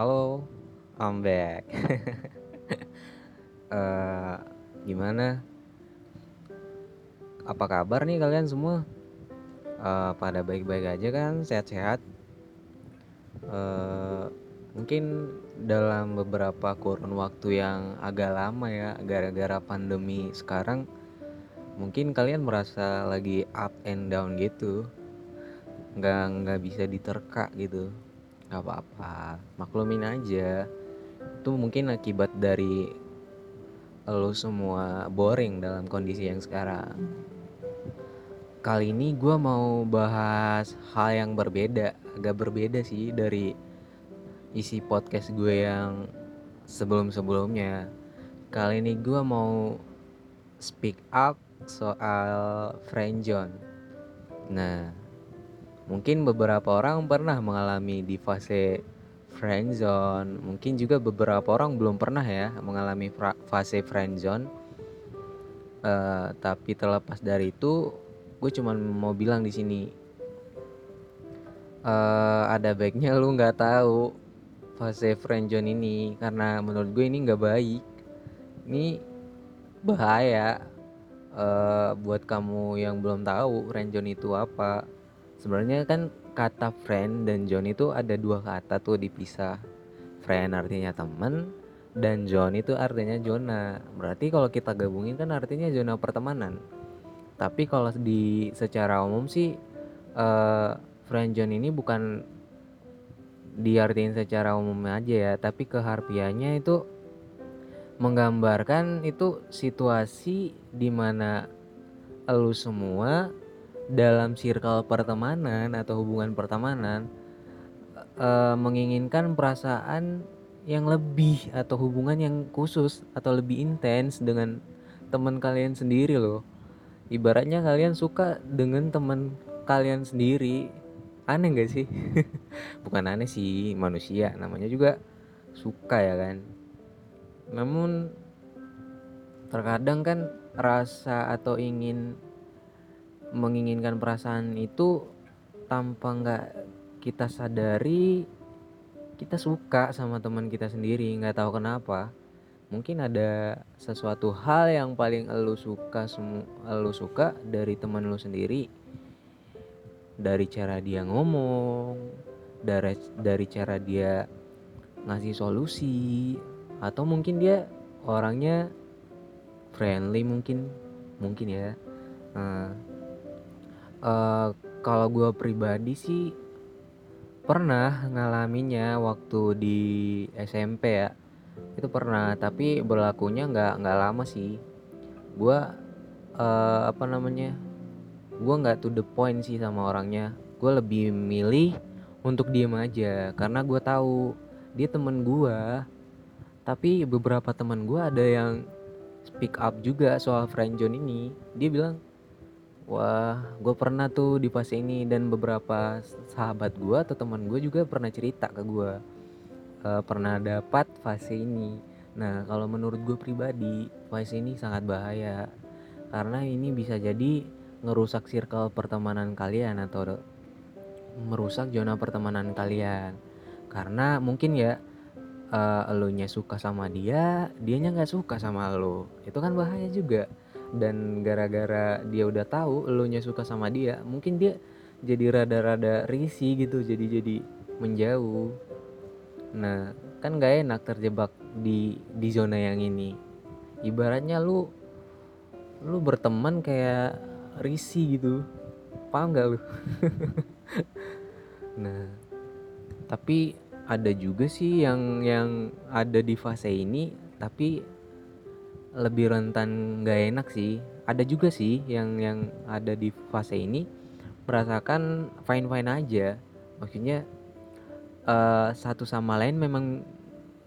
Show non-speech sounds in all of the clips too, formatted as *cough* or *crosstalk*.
Halo, I'm back. *laughs* Eee, gimana? Apa kabar nih kalian semua? Eee, pada baik-baik aja kan? Sehat-sehat? Eee, mungkin dalam beberapa kurun waktu yang agak lama ya, gara-gara pandemi sekarang, mungkin kalian merasa lagi up and down gitu, nggak nggak bisa diterka gitu. Nggak apa-apa, maklumin aja. Itu mungkin akibat dari lu semua boring dalam kondisi yang sekarang. Kali ini gue mau bahas hal yang berbeda, agak berbeda sih dari isi podcast gue yang sebelum-sebelumnya. Kali ini gue mau speak up soal friendzone. Nah, mungkin beberapa orang pernah mengalami di fase friendzone. Mungkin juga beberapa orang belum pernah ya mengalami fase friendzone. Uh, tapi terlepas dari itu, gue cuman mau bilang di sini uh, ada baiknya lu nggak tahu fase friendzone ini karena menurut gue ini nggak baik. Ini bahaya uh, buat kamu yang belum tahu friendzone itu apa. Sebenarnya kan kata friend dan John itu ada dua kata tuh dipisah. Friend artinya teman dan John itu artinya zona. Berarti kalau kita gabungin kan artinya zona pertemanan. Tapi kalau di secara umum sih uh, friend zone ini bukan diartiin secara umum aja ya, tapi keharfiannya itu menggambarkan itu situasi di mana lu semua dalam circle pertemanan atau hubungan pertemanan uh, menginginkan perasaan yang lebih atau hubungan yang khusus atau lebih intens dengan teman kalian sendiri loh. Ibaratnya kalian suka dengan teman kalian sendiri. Aneh gak sih? *laughs* Bukan aneh sih, manusia namanya juga suka ya kan. Namun terkadang kan rasa atau ingin menginginkan perasaan itu tanpa nggak kita sadari kita suka sama teman kita sendiri nggak tahu kenapa. Mungkin ada sesuatu hal yang paling lu suka semu lu suka dari teman lu sendiri. Dari cara dia ngomong dari dari cara dia ngasih solusi atau mungkin dia orangnya friendly mungkin mungkin ya. Nah, Uh, kalau gue pribadi sih pernah ngalaminya waktu di SMP ya. Itu pernah tapi berlakunya nggak nggak lama sih. Gue uh, apa namanya gue nggak to the point sih sama orangnya. Gue lebih milih untuk diem aja karena gue tahu dia temen gue tapi beberapa teman gue ada yang speak up juga soal friendzone ini. Dia bilang Wah, gue pernah tuh di fase ini dan beberapa sahabat gue atau teman gue juga pernah cerita ke gue uh, pernah dapat fase ini. Nah, kalau menurut gue pribadi, fase ini sangat bahaya karena ini bisa jadi ngerusak circle pertemanan kalian atau merusak zona pertemanan kalian. Karena mungkin ya uh, elunya suka sama dia, dianya nggak suka sama lo. Itu kan bahaya juga dan gara-gara dia udah tahu elunya suka sama dia mungkin dia jadi rada-rada risih gitu jadi jadi menjauh. Nah kan gak enak terjebak di di zona yang ini. Ibaratnya lu lu berteman kayak risih gitu. Paham gak lu? *laughs* Nah tapi ada juga sih yang yang ada di fase ini tapi lebih rentan gak enak sih. Ada juga sih yang yang ada di fase ini merasakan fine fine aja. Maksudnya uh, satu sama lain memang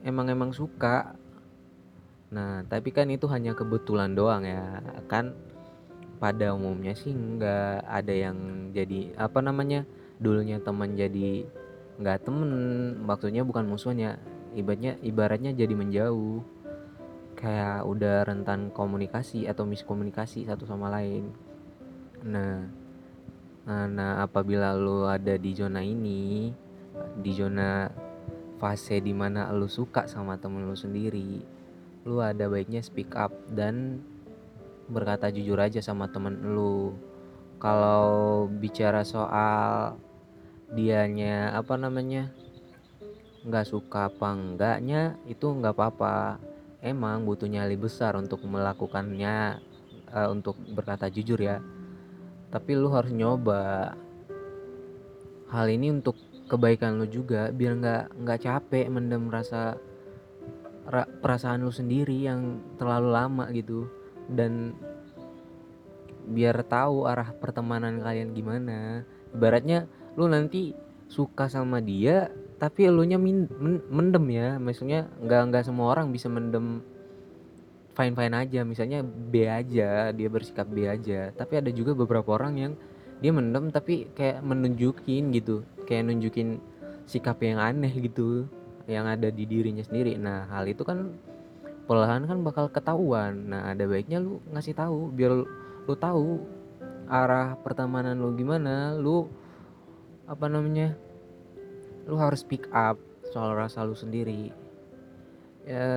emang emang suka. Nah tapi kan itu hanya kebetulan doang ya. Kan pada umumnya sih nggak ada yang jadi apa namanya dulunya teman jadi nggak temen. Maksudnya bukan musuhnya. Ibaratnya ibaratnya jadi menjauh kayak udah rentan komunikasi atau miskomunikasi satu sama lain. Nah, nah, nah apabila lo ada di zona ini, di zona fase di mana lu suka sama temen lu sendiri lu ada baiknya speak up dan berkata jujur aja sama temen lu kalau bicara soal dianya apa namanya nggak suka apa enggaknya itu nggak apa-apa emang butuh nyali besar untuk melakukannya uh, untuk berkata jujur ya. Tapi lu harus nyoba. Hal ini untuk kebaikan lu juga biar nggak nggak capek mendem rasa ra, perasaan lu sendiri yang terlalu lama gitu. Dan biar tahu arah pertemanan kalian gimana. Ibaratnya lu nanti suka sama dia tapi elunya min, men, mendem ya. Maksudnya nggak nggak semua orang bisa mendem fine fine aja. Misalnya B aja dia bersikap B aja. Tapi ada juga beberapa orang yang dia mendem tapi kayak menunjukin gitu. Kayak nunjukin sikap yang aneh gitu yang ada di dirinya sendiri. Nah hal itu kan perlahan kan bakal ketahuan. Nah ada baiknya lu ngasih tahu biar lu, lu tahu arah pertemanan lu gimana. Lu apa namanya lu harus pick up soal rasa lu sendiri. Ya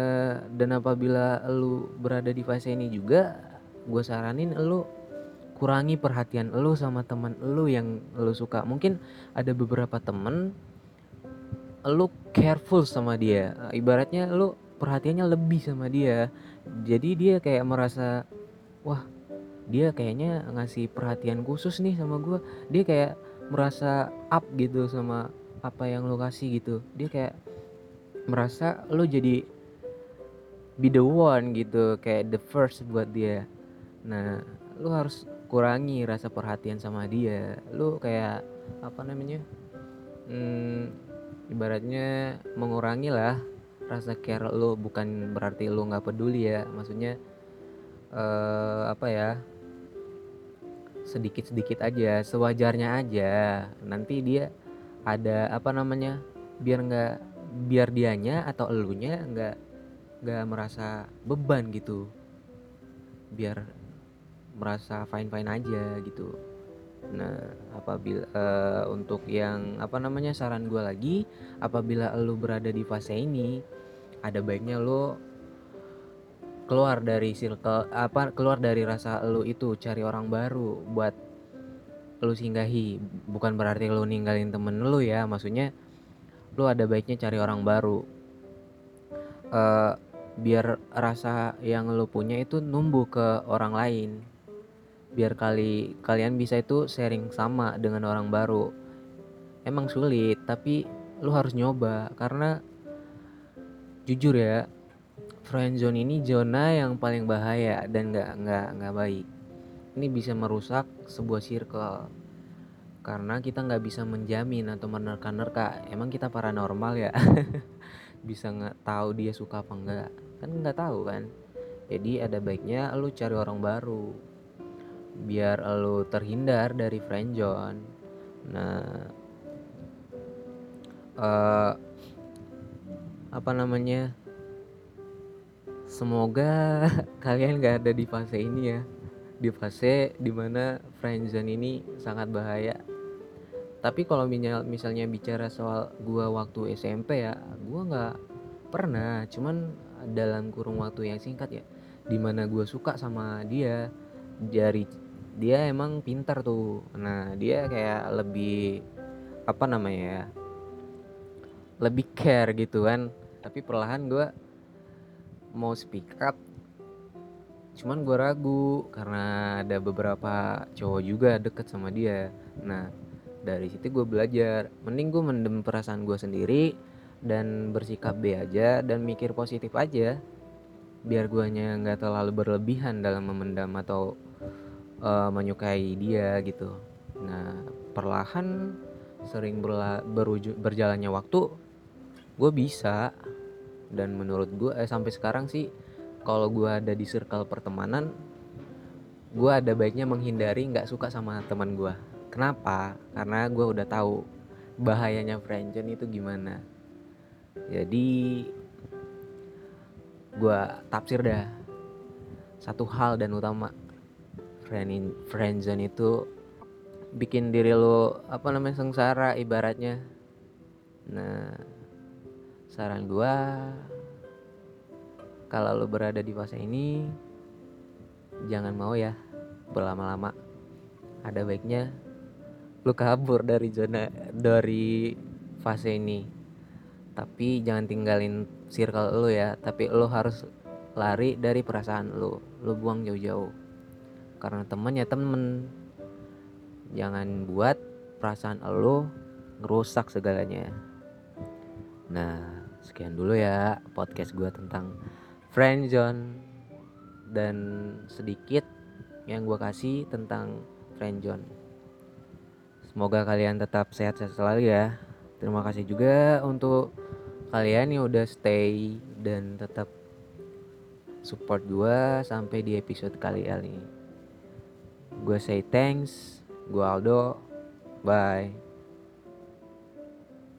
dan apabila lu berada di fase ini juga gue saranin lu kurangi perhatian lu sama teman lu yang lu suka. Mungkin ada beberapa temen lu careful sama dia. Ibaratnya lu perhatiannya lebih sama dia. Jadi dia kayak merasa wah dia kayaknya ngasih perhatian khusus nih sama gue dia kayak merasa up gitu sama apa yang lu kasih gitu. Dia kayak merasa lu jadi be the one gitu kayak the first buat dia. Nah lu harus kurangi rasa perhatian sama dia. Lu kayak apa namanya hmm, ibaratnya mengurangi lah rasa care lo bukan berarti lo nggak peduli ya maksudnya uh, apa ya sedikit sedikit aja sewajarnya aja. Nanti dia ada apa namanya biar nggak biar dianya atau elunya nggak nggak merasa beban gitu. Biar merasa fine fine aja gitu. Nah, apabila uh, untuk yang apa namanya saran gue lagi, apabila lo berada di fase ini, ada baiknya lo keluar dari circle apa keluar dari rasa lo itu cari orang baru buat lo singgahi bukan berarti lo ninggalin temen lo ya maksudnya lo ada baiknya cari orang baru. Uh, biar rasa yang lo punya itu numbuh ke orang lain. Biar kali kalian bisa itu sharing sama dengan orang baru. Emang sulit tapi lu harus nyoba karena jujur ya friend zone ini zona yang paling bahaya dan nggak nggak nggak baik ini bisa merusak sebuah circle. Karena kita nggak bisa menjamin atau menerka-nerka. Emang kita paranormal ya? *laughs* Bisa nggak tahu dia suka apa enggak kan nggak tahu kan? Jadi ada baiknya lu cari orang baru. Biar lo terhindar dari friendzone nah uh, apa namanya? Semoga *laughs* kalian gak ada di fase ini ya di fase di mana friendzone ini sangat bahaya. Tapi kalau misalnya bicara soal gua waktu SMP ya gua nggak pernah. Cuman dalam kurung waktu yang singkat ya di mana gua suka sama dia dari dia emang pintar tuh. Nah dia kayak lebih apa namanya ya lebih care gitu kan. Tapi perlahan gue mau speak up cuman gue ragu karena ada beberapa cowok juga deket sama dia. Nah dari situ gue belajar. Mending gue mendem perasaan gue sendiri dan bersikap B aja dan mikir positif aja. Biar guanya nggak terlalu berlebihan dalam memendam atau uh, menyukai dia gitu. Nah perlahan sering berla berjalannya waktu gue bisa. Dan menurut gue eh, sampai sekarang sih kalau gue ada di circle pertemanan gue ada baiknya menghindari nggak suka sama teman gue kenapa? Karena gue udah tahu bahayanya friendzone itu gimana. Jadi gue tafsir dah. Satu hal dan utama friend friendzone itu bikin diri lo apa namanya sengsara ibaratnya. Nah saran gue kalau lo berada di fase ini jangan mau ya berlama-lama. Ada baiknya lu kabur dari zona dari fase ini. Tapi jangan tinggalin circle lu ya. Tapi lu harus lari dari perasaan lu. Lu buang jauh-jauh. Karena temen ya temen. Jangan buat perasaan lu ngerusak segalanya. Nah sekian dulu ya podcast gue tentang friendzone dan sedikit yang gue kasih tentang friendzone semoga kalian tetap sehat-sehat selalu ya. Terima kasih juga untuk kalian yang udah stay dan tetap support gue sampai di episode kali ini. Gue say thanks gue Aldo. Bye